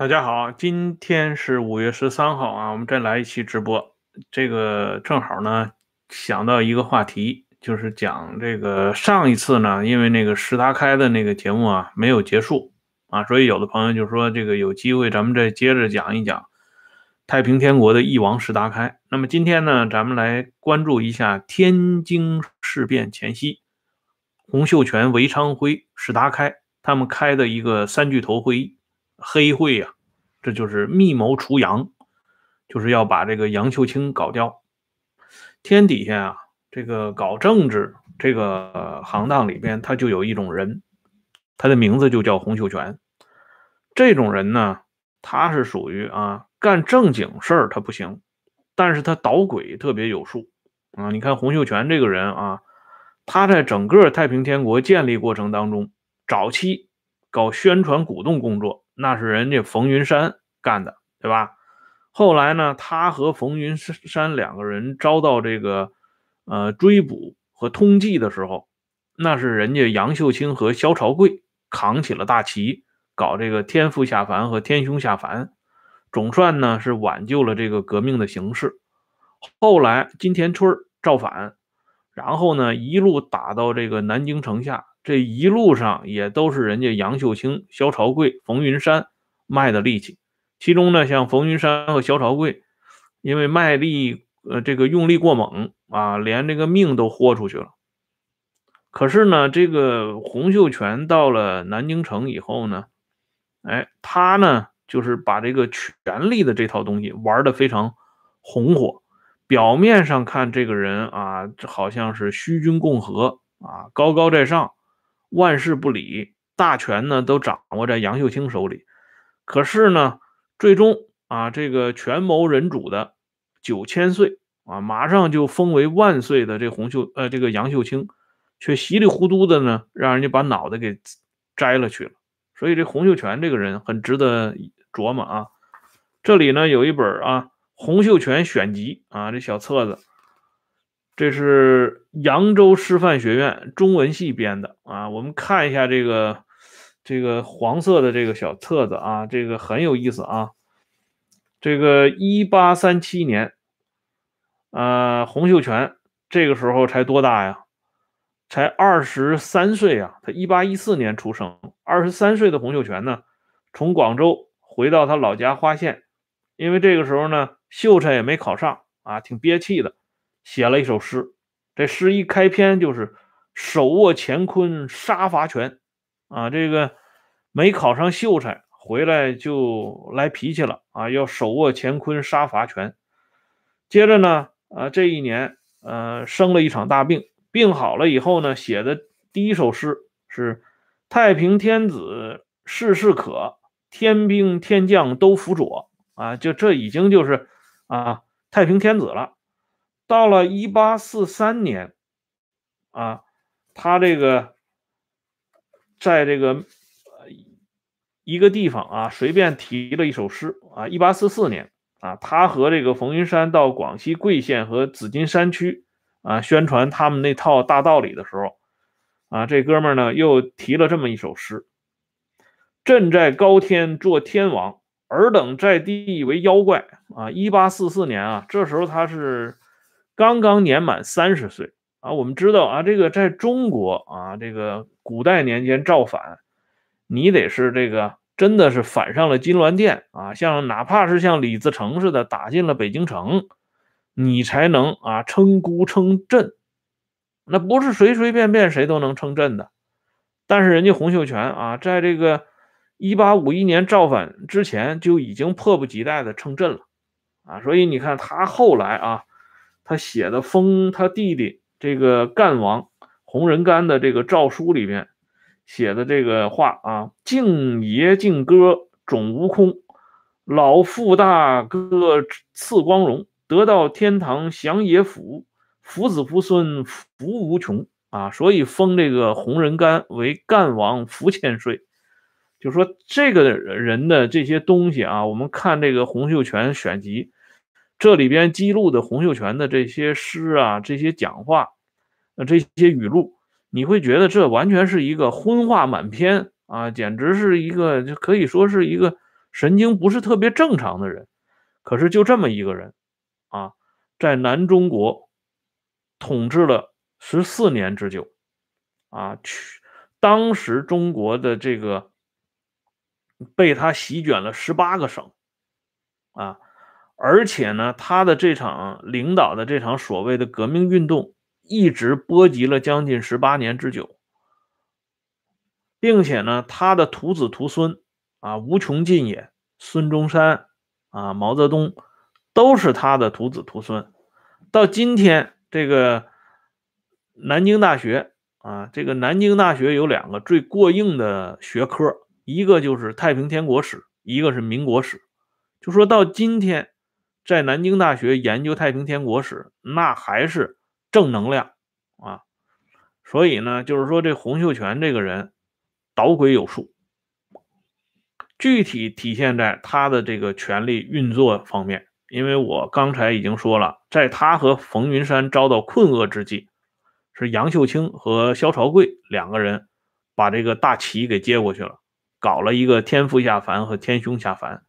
大家好，今天是五月十三号啊，我们再来一期直播。这个正好呢，想到一个话题，就是讲这个上一次呢，因为那个石达开的那个节目啊没有结束啊，所以有的朋友就说这个有机会咱们再接着讲一讲太平天国的翼王石达开。那么今天呢，咱们来关注一下天津事变前夕，洪秀全、韦昌辉、石达开他们开的一个三巨头会议。黑会呀，这就是密谋除杨，就是要把这个杨秀清搞掉。天底下啊，这个搞政治这个行当里边，他就有一种人，他的名字就叫洪秀全。这种人呢，他是属于啊，干正经事儿他不行，但是他捣鬼特别有数啊。你看洪秀全这个人啊，他在整个太平天国建立过程当中，早期搞宣传鼓动工作。那是人家冯云山干的，对吧？后来呢，他和冯云山两个人遭到这个呃追捕和通缉的时候，那是人家杨秀清和萧朝贵扛起了大旗，搞这个天父下凡和天兄下凡，总算呢是挽救了这个革命的形势。后来金田村造反，然后呢一路打到这个南京城下。这一路上也都是人家杨秀清、萧朝贵、冯云山卖的力气。其中呢，像冯云山和萧朝贵，因为卖力呃这个用力过猛啊，连这个命都豁出去了。可是呢，这个洪秀全到了南京城以后呢，哎，他呢就是把这个权力的这套东西玩的非常红火。表面上看，这个人啊，好像是虚君共和啊，高高在上。万事不理，大权呢都掌握在杨秀清手里。可是呢，最终啊，这个权谋人主的九千岁啊，马上就封为万岁的这洪秀呃，这个杨秀清，却稀里糊涂的呢，让人家把脑袋给摘了去了。所以这洪秀全这个人很值得琢磨啊。这里呢有一本啊《洪秀全选集》啊，这小册子。这是扬州师范学院中文系编的啊，我们看一下这个这个黄色的这个小册子啊，这个很有意思啊。这个一八三七年，呃，洪秀全这个时候才多大呀？才二十三岁啊。他一八一四年出生，二十三岁的洪秀全呢，从广州回到他老家花县，因为这个时候呢，秀才也没考上啊，挺憋气的。写了一首诗，这诗一开篇就是“手握乾坤杀伐权”，啊，这个没考上秀才回来就来脾气了啊，要手握乾坤杀伐权。接着呢，啊，这一年，呃，生了一场大病，病好了以后呢，写的第一首诗是“太平天子事事可，天兵天将都辅佐”，啊，就这已经就是啊，太平天子了。到了一八四三年，啊，他这个在这个一个地方啊，随便提了一首诗啊。一八四四年啊，他和这个冯云山到广西桂县和紫金山区啊，宣传他们那套大道理的时候，啊，这哥们呢又提了这么一首诗：“朕在高天做天王，尔等在地为妖怪。”啊，一八四四年啊，这时候他是。刚刚年满三十岁啊，我们知道啊，这个在中国啊，这个古代年间造反，你得是这个真的是反上了金銮殿啊，像哪怕是像李自成似的打进了北京城，你才能啊称孤称朕，那不是随随便便谁都能称朕的。但是人家洪秀全啊，在这个一八五一年造反之前就已经迫不及待的称朕了啊，所以你看他后来啊。他写的封他弟弟这个干王洪仁干的这个诏书里面写的这个话啊，敬爷敬哥种无空，老父大哥赐光荣，得到天堂享野福，福子福孙福无穷啊！所以封这个洪仁干为干王福千岁。就说这个人的这些东西啊，我们看这个洪秀全选集。这里边记录的洪秀全的这些诗啊，这些讲话，呃，这些语录，你会觉得这完全是一个荤话满篇啊，简直是一个就可以说是一个神经不是特别正常的人，可是就这么一个人啊，在南中国统治了十四年之久啊，去当时中国的这个被他席卷了十八个省啊，而且呢，他的这场领导的这场所谓的革命运动一直波及了将近十八年之久，并且呢，他的徒子徒孙。啊，无穷尽也。孙中山啊，毛泽东都是他的徒子徒孙。到今天，这个南京大学啊，这个南京大学有两个最过硬的学科，一个就是太平天国史，一个是民国史。就说到今天，在南京大学研究太平天国史，那还是正能量啊。所以呢，就是说这洪秀全这个人，捣鬼有术。具体体现在他的这个权力运作方面，因为我刚才已经说了，在他和冯云山遭到困厄之际，是杨秀清和萧朝贵两个人把这个大旗给接过去了，搞了一个天父下凡和天兄下凡，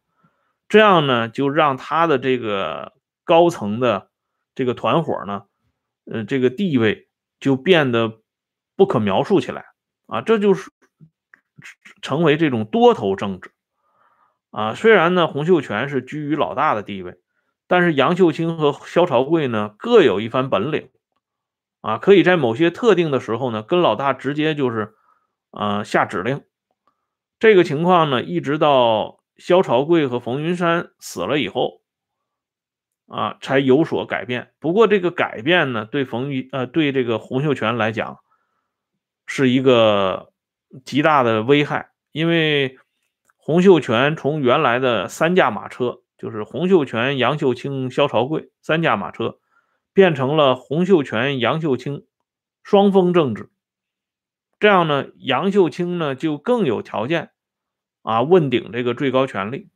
这样呢，就让他的这个高层的这个团伙呢，呃，这个地位就变得不可描述起来啊，这就是成为这种多头政治。啊，虽然呢，洪秀全是居于老大的地位，但是杨秀清和萧朝贵呢各有一番本领，啊，可以在某些特定的时候呢跟老大直接就是，呃，下指令。这个情况呢，一直到萧朝贵和冯云山死了以后，啊，才有所改变。不过这个改变呢，对冯云呃对这个洪秀全来讲，是一个极大的危害，因为。洪秀全从原来的三驾马车，就是洪秀全、杨秀清、萧朝贵三驾马车，变成了洪秀全、杨秀清双峰政治。这样呢，杨秀清呢就更有条件啊问鼎这个最高权力。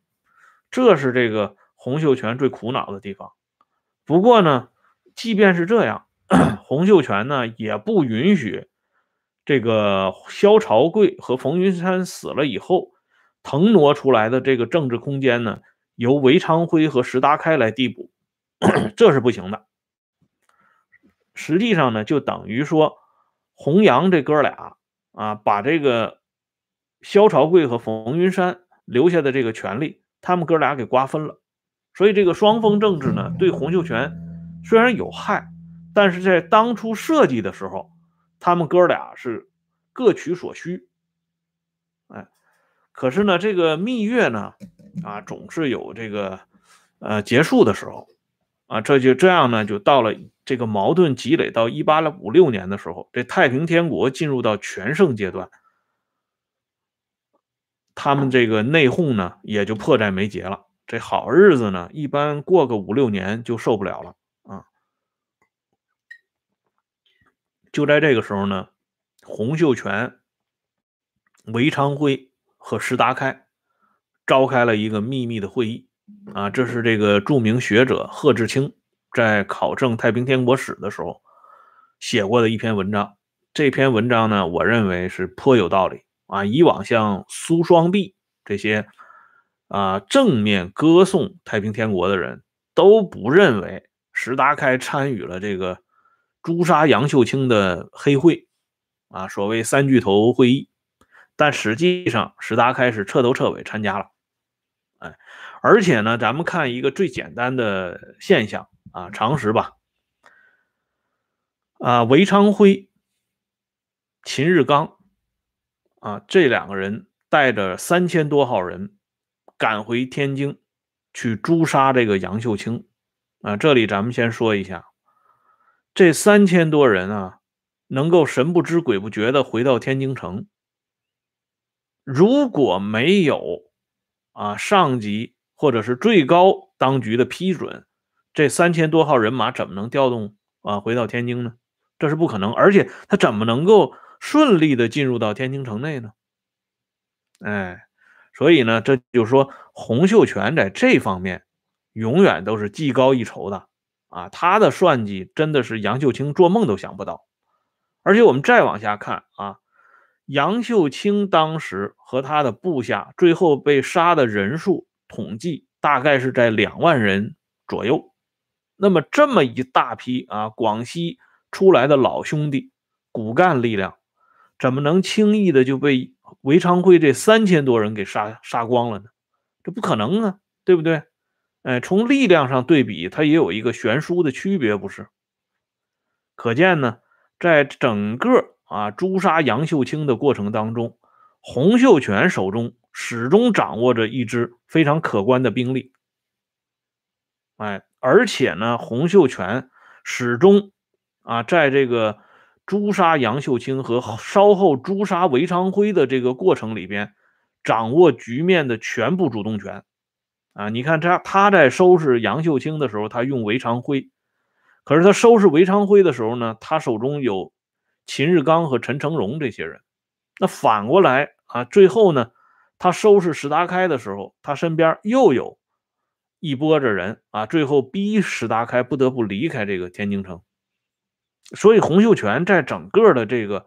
这是这个洪秀全最苦恼的地方。不过呢，即便是这样，洪秀全呢也不允许这个萧朝贵和冯云山死了以后。腾挪出来的这个政治空间呢，由韦昌辉和石达开来递补，这是不行的。实际上呢，就等于说，洪杨这哥俩啊，把这个萧朝贵和冯云山留下的这个权利，他们哥俩给瓜分了。所以这个双峰政治呢，对洪秀全虽然有害，但是在当初设计的时候，他们哥俩是各取所需。哎。可是呢，这个蜜月呢，啊，总是有这个，呃，结束的时候，啊，这就这样呢，就到了这个矛盾积累到一八五六年的时候，这太平天国进入到全盛阶段，他们这个内讧呢，也就迫在眉睫了。这好日子呢，一般过个五六年就受不了了啊。就在这个时候呢，洪秀全、韦昌辉。和石达开召开了一个秘密的会议啊，这是这个著名学者贺志清在考证太平天国史的时候写过的一篇文章。这篇文章呢，我认为是颇有道理啊。以往像苏双璧这些啊正面歌颂太平天国的人都不认为石达开参与了这个诛杀杨秀清的黑会啊，所谓三巨头会议。但实际上，石达开是彻头彻尾参加了，哎，而且呢，咱们看一个最简单的现象啊，常识吧，啊，韦昌辉、秦日刚啊，这两个人带着三千多号人赶回天津去诛杀这个杨秀清啊。这里咱们先说一下，这三千多人啊，能够神不知鬼不觉的回到天津城。如果没有啊上级或者是最高当局的批准，这三千多号人马怎么能调动啊回到天津呢？这是不可能，而且他怎么能够顺利的进入到天津城内呢？哎，所以呢，这就说洪秀全在这方面永远都是技高一筹的啊，他的算计真的是杨秀清做梦都想不到。而且我们再往下看啊。杨秀清当时和他的部下最后被杀的人数统计大概是在两万人左右。那么这么一大批啊，广西出来的老兄弟、骨干力量，怎么能轻易的就被韦昌辉这三千多人给杀杀光了呢？这不可能啊，对不对？哎，从力量上对比，它也有一个悬殊的区别，不是？可见呢，在整个啊诛杀杨秀清的过程当中，洪秀全手中始终掌握着一支非常可观的兵力。哎，而且呢，洪秀全始终啊在这个诛杀杨秀清和稍后诛杀韦昌辉的这个过程里边，掌握局面的全部主动权。啊，你看他他在收拾杨秀清的时候，他用韦昌辉；可是他收拾韦昌辉的时候呢，他手中有秦日刚和陈成荣这些人。那反过来啊，最后呢，他收拾石达开的时候，他身边又有一波子人啊，最后逼石达开不得不离开这个天津城。所以洪秀全在整个的这个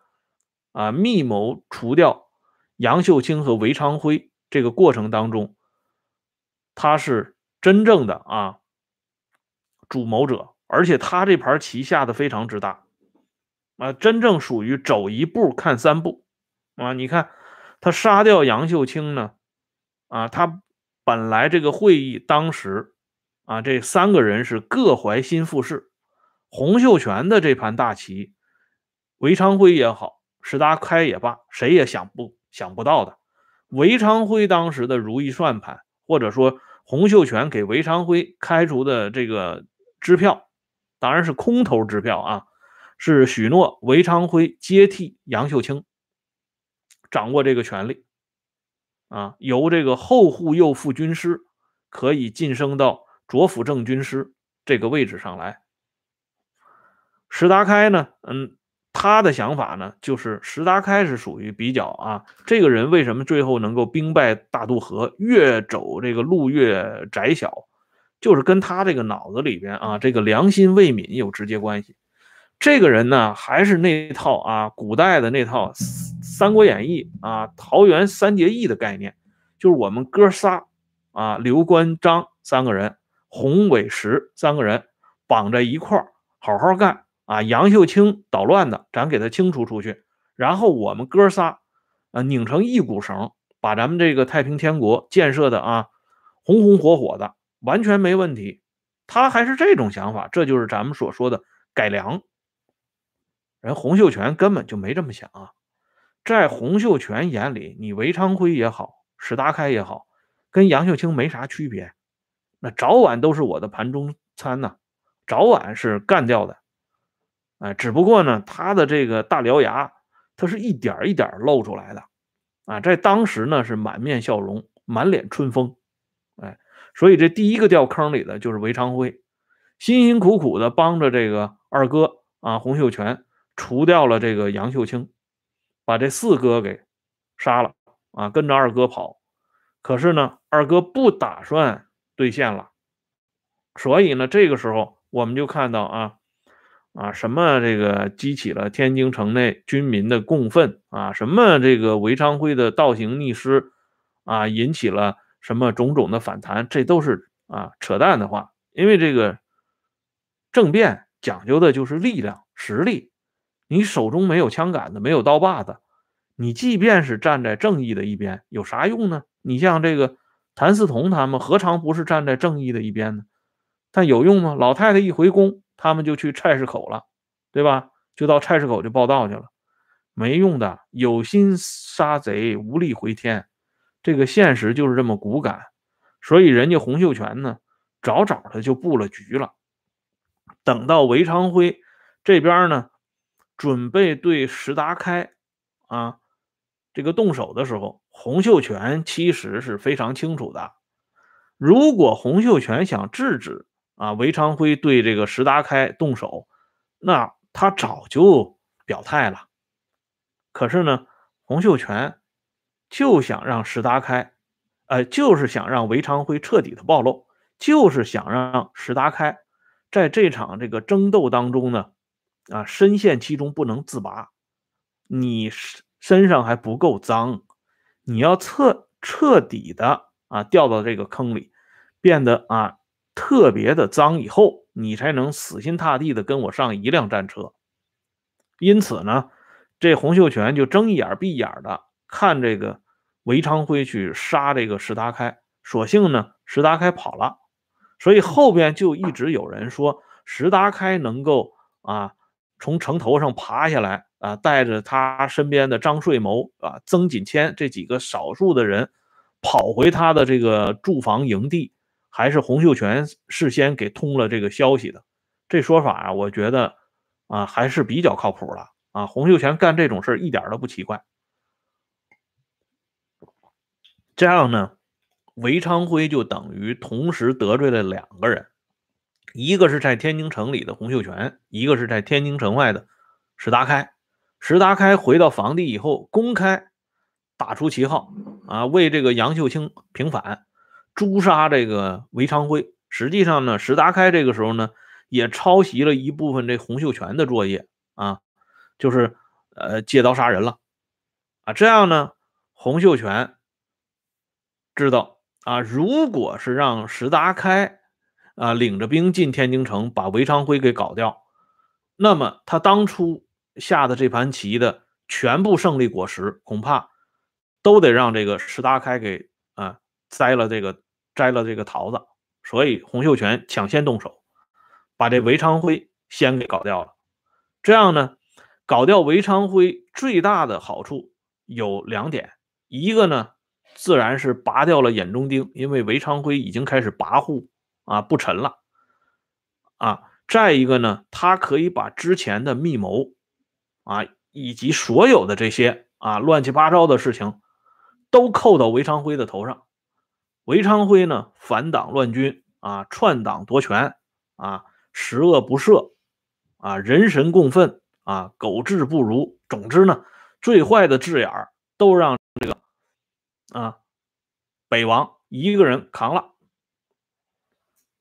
啊密谋除掉杨秀清和韦昌辉这个过程当中。他是真正的啊主谋者，而且他这盘棋下的非常之大啊，真正属于走一步看三步啊。你看他杀掉杨秀清呢，啊，他本来这个会议当时啊，这三个人是各怀心腹事，洪秀全的这盘大棋，韦昌辉也好，石达开也罢，谁也想不想不到的。韦昌辉当时的如意算盘，或者说。洪秀全给韦昌辉开出的这个支票，当然是空头支票啊，是许诺韦昌辉接替杨秀清，掌握这个权利，啊，由这个后护右副军师可以晋升到左辅正军师这个位置上来。石达开呢，嗯。他的想法呢，就是石达开是属于比较啊，这个人为什么最后能够兵败大渡河，越走这个路越窄小，就是跟他这个脑子里边啊，这个良心未泯有直接关系。这个人呢，还是那套啊，古代的那套《三国演义》啊，桃园三结义的概念，就是我们哥仨啊，刘关张三个人，洪伟石三个人绑在一块儿，好好干。啊，杨秀清捣乱的，咱给他清除出去，然后我们哥仨呃拧成一股绳，把咱们这个太平天国建设的啊红红火火的，完全没问题。他还是这种想法，这就是咱们所说的改良。人洪秀全根本就没这么想啊，在洪秀全眼里，你韦昌辉也好，史达开也好，跟杨秀清没啥区别，那早晚都是我的盘中餐呐，早晚是干掉的。哎，只不过呢，他的这个大獠牙，他是一点一点露出来的，啊，在当时呢是满面笑容，满脸春风，哎，所以这第一个掉坑里的就是韦昌辉，辛辛苦苦的帮着这个二哥啊洪秀全除掉了这个杨秀清，把这四哥给杀了啊，跟着二哥跑，可是呢，二哥不打算兑现了，所以呢，这个时候我们就看到啊。啊，什么这个激起了天津城内军民的共愤啊？什么这个韦昌辉的倒行逆施啊，引起了什么种种的反弹？这都是啊扯淡的话。因为这个政变讲究的就是力量、实力。你手中没有枪杆子，没有刀把子，你即便是站在正义的一边，有啥用呢？你像这个谭嗣同他们，何尝不是站在正义的一边呢？但有用吗？老太太一回宫。他们就去菜市口了，对吧？就到菜市口就报道去了，没用的。有心杀贼，无力回天，这个现实就是这么骨感。所以人家洪秀全呢，早早的就布了局了。等到韦昌辉这边呢，准备对石达开啊这个动手的时候，洪秀全其实是非常清楚的。如果洪秀全想制止，啊，韦昌辉对这个石达开动手，那他早就表态了。可是呢，洪秀全就想让石达开，呃，就是想让韦昌辉彻底的暴露，就是想让石达开在这场这个争斗当中呢，啊，深陷其中不能自拔。你身上还不够脏，你要彻彻底的啊掉到这个坑里，变得啊特别的脏以后，你才能死心塌地的跟我上一辆战车。因此呢，这洪秀全就睁一眼闭一眼的看这个韦昌辉去杀这个石达开，所幸呢石达开跑了，所以后边就一直有人说石达开能够啊从城头上爬下来。啊，带着他身边的张税谋啊、曾锦谦这几个少数的人，跑回他的这个驻防营地，还是洪秀全事先给通了这个消息的。这说法啊，我觉得啊还是比较靠谱的啊。洪秀全干这种事一点都不奇怪。这样呢，韦昌辉就等于同时得罪了两个人，一个是在天津城里的洪秀全，一个是在天津城外的石达开。石达开回到房地以后，公开打出旗号啊，为这个杨秀清平反，诛杀这个韦昌辉。实际上呢，石达开这个时候呢，也抄袭了一部分这洪秀全的作业啊，就是呃借刀杀人了啊。这样呢，洪秀全知道啊，如果是让石达开啊领着兵进天津城，把韦昌辉给搞掉，那么他当初。下的这盘棋的全部胜利果实，恐怕都得让这个石达开给摘了这个摘了这个桃子。所以洪秀全抢先动手，把这韦昌辉先给搞掉了。这样呢，搞掉韦昌辉最大的好处有两点：一个呢，自然是拔掉了眼中钉，因为韦昌辉已经开始跋扈啊不沉了啊；再一个呢，他可以把之前的密谋。啊，以及所有的这些啊乱七八糟的事情，都扣到韦昌辉的头上。韦昌辉呢，反党乱军啊，篡党夺权啊，十恶不赦啊，人神共愤啊，狗志不如。总之呢，最坏的字眼都让这个啊北王一个人扛了。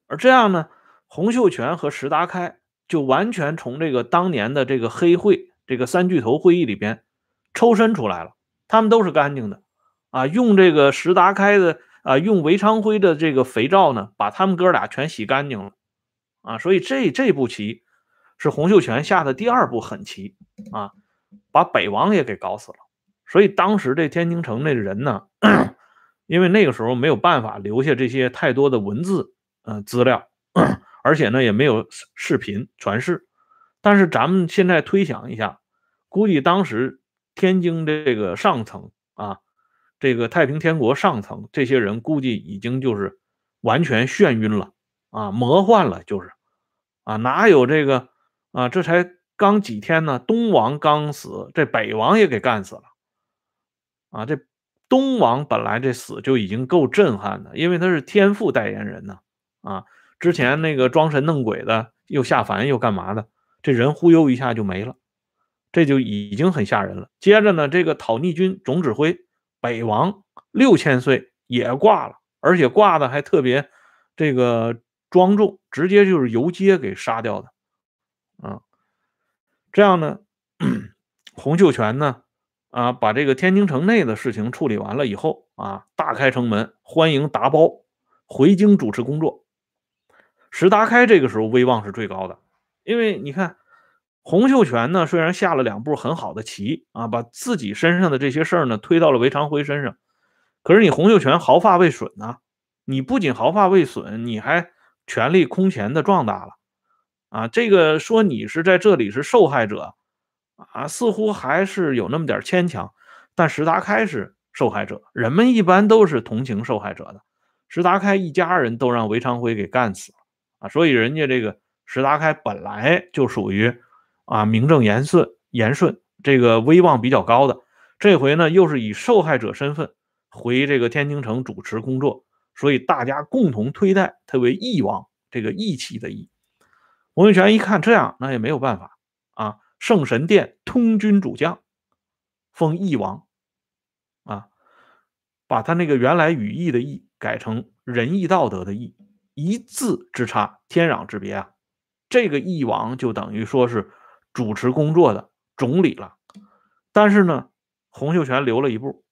而这样呢，洪秀全和石达开就完全从这个当年的这个黑会。这个三巨头会议里边抽身出来了，他们都是干净的啊，用这个石达开的啊，用韦昌辉的这个肥皂呢，把他们哥俩全洗干净了啊，所以这这步棋是洪秀全下的第二步狠棋啊，把北王也给搞死了。所以当时这天津城那人呢，因为那个时候没有办法留下这些太多的文字嗯资料，而且呢也没有视频传世。但是咱们现在推想一下，估计当时天津这个上层，这个太平天国上层这些人估计已经就是完全眩晕了啊，魔幻了，就是啊，哪有这个啊？这才刚几天呢，东王刚死，这北王也给干死了啊！这东王本来这死就已经够震撼的，因为他是天父代言人呢啊，之前那个装神弄鬼的又下凡又干嘛的。这人忽悠一下就没了，这就已经很吓人了。接着呢，这个讨逆军总指挥北王六千岁也挂了，而且挂的还特别这个庄重，直接就是游街给杀掉的。啊，这样呢，洪秀全呢，啊，把这个天津城内的事情处理完了以后啊，大开城门欢迎达包回京主持工作。石达开这个时候威望是最高的。因为你看，洪秀全呢，虽然下了两步很好的棋啊，把自己身上的这些事儿呢推到了韦长辉身上，可是你洪秀全毫发未损呢，你不仅毫发未损，你还权力空前的壮大了啊！这个说你是在这里是受害者啊，似乎还是有那么点牵强。但石达开是受害者，人们一般都是同情受害者的。石达开一家人都让韦长辉给干死了啊，所以人家这个。石达开本来就属于啊名正言顺、言顺，这个威望比较高的。这回呢，又是以受害者身份回这个天津城主持工作，所以大家共同推戴他为义王，这个义气的义。洪秀全一看这样，那也没有办法啊。圣神殿通军主将，封义王啊，把他那个原来语义的义改成仁义道德的义，一字之差，天壤之别啊。这个义王就等于说是主持工作的总理了，但是呢，洪秀全留了一步，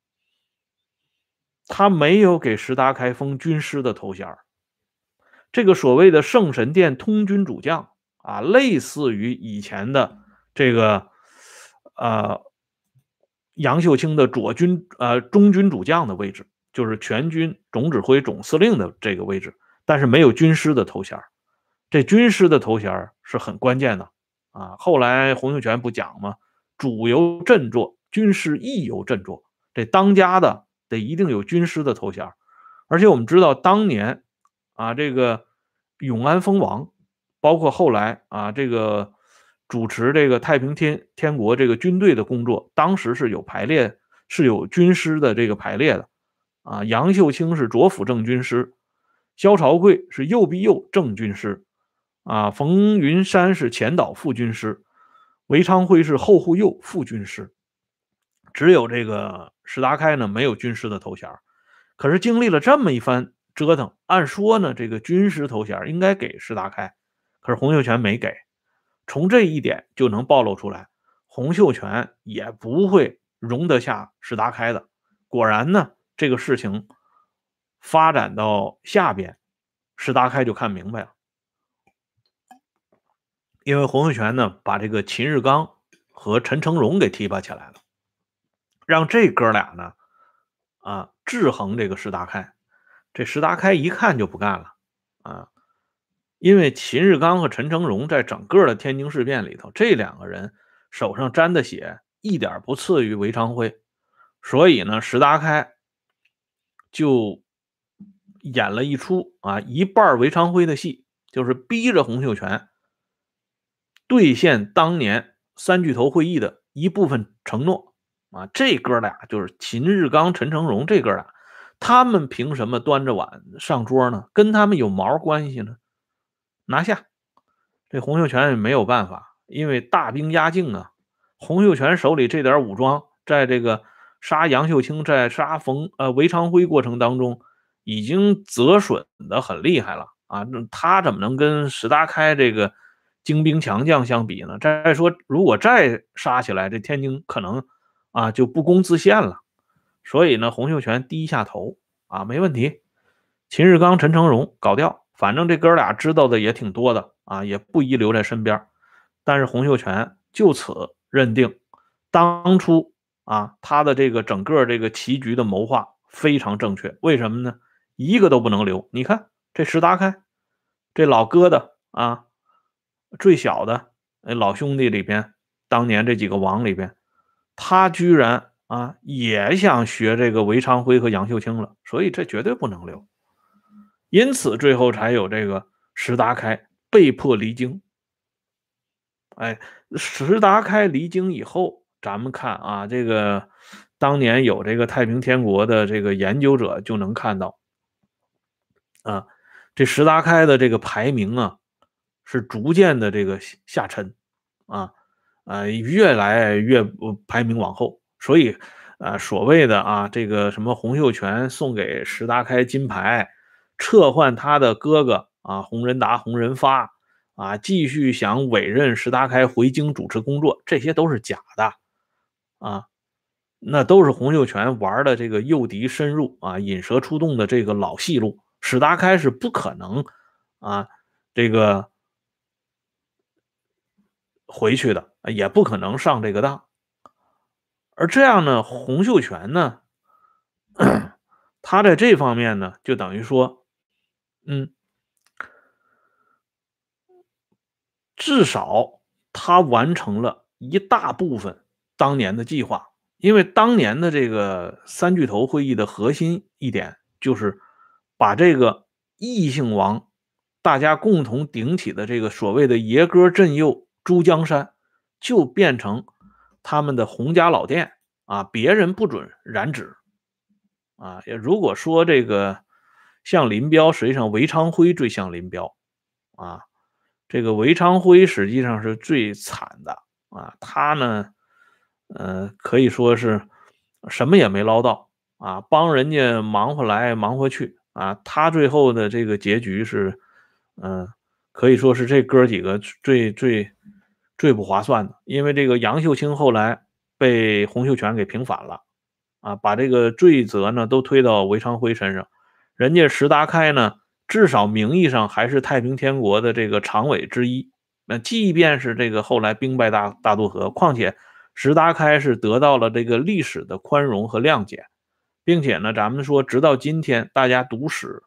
他没有给石达开封军师的头衔这个所谓的圣神殿通军主将啊，类似于以前的这个呃杨秀清的左军呃中军主将的位置，就是全军总指挥总司令的这个位置，但是没有军师的头衔这军师的头衔是很关键的啊。后来洪秀全不讲吗？主由振作，军师亦由振作。这当家的得一定有军师的头衔而且我们知道当年啊，这个永安封王，包括后来啊，这个主持这个太平天天国这个军队的工作，当时是有排列，是有军师的这个排列的啊。杨秀清是左辅正军师，萧朝贵是右弼右正军师，啊，冯云山是前导副军师。韦昌辉是后护右副军师，只有这个石达开呢没有军师的头衔可是经历了这么一番折腾，按说呢这个军师头衔应该给石达开，可是洪秀全没给。从这一点就能暴露出来，洪秀全也不会容得下石达开的。果然呢，这个事情发展到下边，石达开就看明白了。因为洪秀全呢，把这个秦日刚和陈成荣给提拔起来了，让这哥俩呢，啊，制衡这个石达开。这石达开一看就不干了，啊，因为秦日刚和陈成荣在整个的天津事变里头，这两个人手上沾的血一点不次于韦昌辉，所以呢，石达开就演了一出啊，一半韦昌辉的戏，就是逼着洪秀全。兑现当年三巨头会议的一部分承诺啊！这哥俩就是秦日刚、陈成荣这哥俩，他们凭什么端着碗上桌呢？跟他们有毛关系呢？拿下！这洪秀全也没有办法，因为大兵压境啊。洪秀全手里这点武装，在这个杀杨秀清、在杀冯呃韦昌辉过程当中，已经折损的很厉害了啊！他怎么能跟石达开这个？精兵强将相比呢？再说，如果再杀起来，这天津可能啊就不攻自陷了。所以呢，洪秀全低下头啊，没问题。秦日刚、陈成荣搞掉，反正这哥俩知道的也挺多的啊，也不宜留在身边。但是洪秀全就此认定，当初啊他的这个整个这个棋局的谋划非常正确。为什么呢？一个都不能留。你看这石达开，这老疙瘩啊。最小的那老兄弟里边，当年这几个王里边，他居然啊也想学这个韦昌辉和杨秀清了，所以这绝对不能留。因此最后才有这个石达开被迫离京。哎，石达开离京以后，咱们看啊，这个当年有这个太平天国的这个研究者就能看到，啊，这石达开的这个排名啊。是逐渐的这个下沉，啊，呃，越来越排名往后，所以，呃，所谓的啊，这个什么洪秀全送给石达开金牌，撤换他的哥哥啊洪仁达、洪仁发，啊，继续想委任石达开回京主持工作，这些都是假的，啊，那都是洪秀全玩的这个诱敌深入啊，引蛇出洞的这个老戏路，石达开是不可能啊，这个。回去的也不可能上这个当，而这样呢，洪秀全呢，他在这方面呢，就等于说，嗯，至少他完成了一大部分当年的计划，因为当年的这个三巨头会议的核心一点就是把这个异姓王大家共同顶起的这个所谓的爷哥镇右。珠江山就变成他们的洪家老店啊，别人不准染指啊。如果说这个像林彪，实际上韦昌辉最像林彪啊。这个韦昌辉实际上是最惨的啊，他呢，呃，可以说是什么也没捞到啊，帮人家忙活来忙活去啊，他最后的这个结局是，嗯，可以说是这哥几个最最。最不划算的，因为这个杨秀清后来被洪秀全给平反了，啊，把这个罪责呢都推到韦昌辉身上。人家石达开呢，至少名义上还是太平天国的这个常委之一。那即便是这个后来兵败大大渡河，况且石达开是得到了这个历史的宽容和谅解，并且呢，咱们说直到今天，大家读史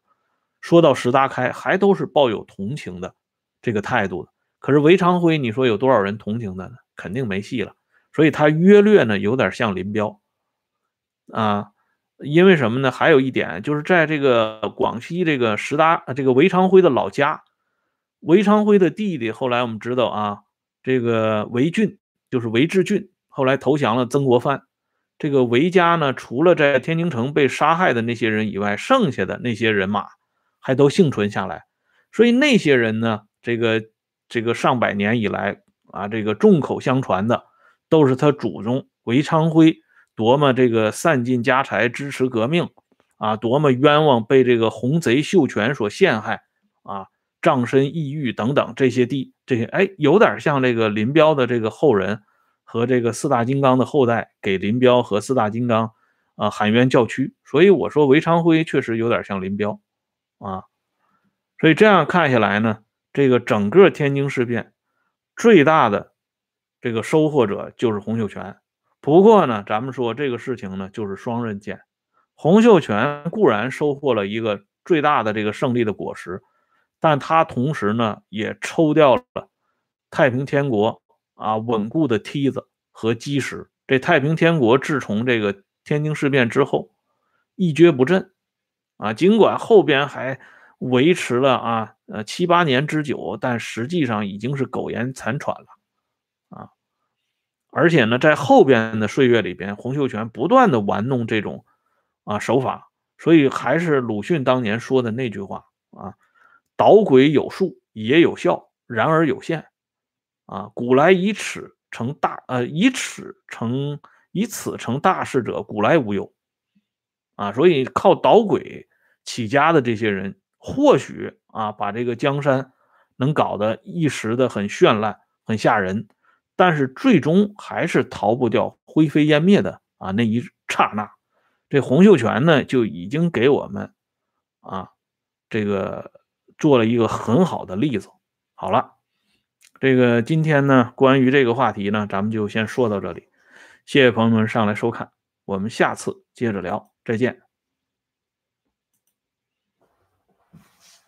说到石达开，还都是抱有同情的这个态度的。可是韦昌辉，你说有多少人同情他呢？肯定没戏了。所以他约略呢，有点像林彪啊。因为什么呢？还有一点就是在这个广西这个石达这个韦昌辉的老家，韦昌辉的弟弟后来我们知道啊，这个韦俊就是韦志俊，后来投降了曾国藩。这个韦家呢，除了在天津城被杀害的那些人以外，剩下的那些人马还都幸存下来。所以那些人呢，这个这个上百年以来啊，这个众口相传的都是他祖宗韦昌辉。多么这个散尽家财支持革命啊！多么冤枉被这个红贼秀全所陷害啊！葬身异域等等这些地，这些哎，有点像这个林彪的这个后人和这个四大金刚的后代给林彪和四大金刚啊喊冤叫屈。所以我说韦昌辉确实有点像林彪啊。所以这样看下来呢，这个整个天津事变最大的这个收获者就是洪秀全。不过呢，咱们说这个事情呢，就是双刃剑。洪秀全固然收获了一个最大的这个胜利的果实，但他同时呢，也抽掉了太平天国啊稳固的梯子和基石。这太平天国自从这个天津事变之后，一蹶不振啊。尽管后边还维持了啊呃七八年之久，但实际上已经是苟延残喘了啊。而且呢，在后边的岁月里边，洪秀全不断的玩弄这种啊手法，所以还是鲁迅当年说的那句话啊：“捣鬼有术也有效，然而有限。”啊，古来以尺成大呃以尺成以此成大事者，古来无有。啊，所以靠捣鬼起家的这些人，或许啊把这个江山能搞得一时的很绚烂、很吓人。但是最终还是逃不掉灰飞烟灭的啊那一刹那，这洪秀全呢就已经给我们啊这个做了一个很好的例子。好了，这个今天呢关于这个话题呢，咱们就先说到这里，谢谢朋友们上来收看，我们下次接着聊，再见。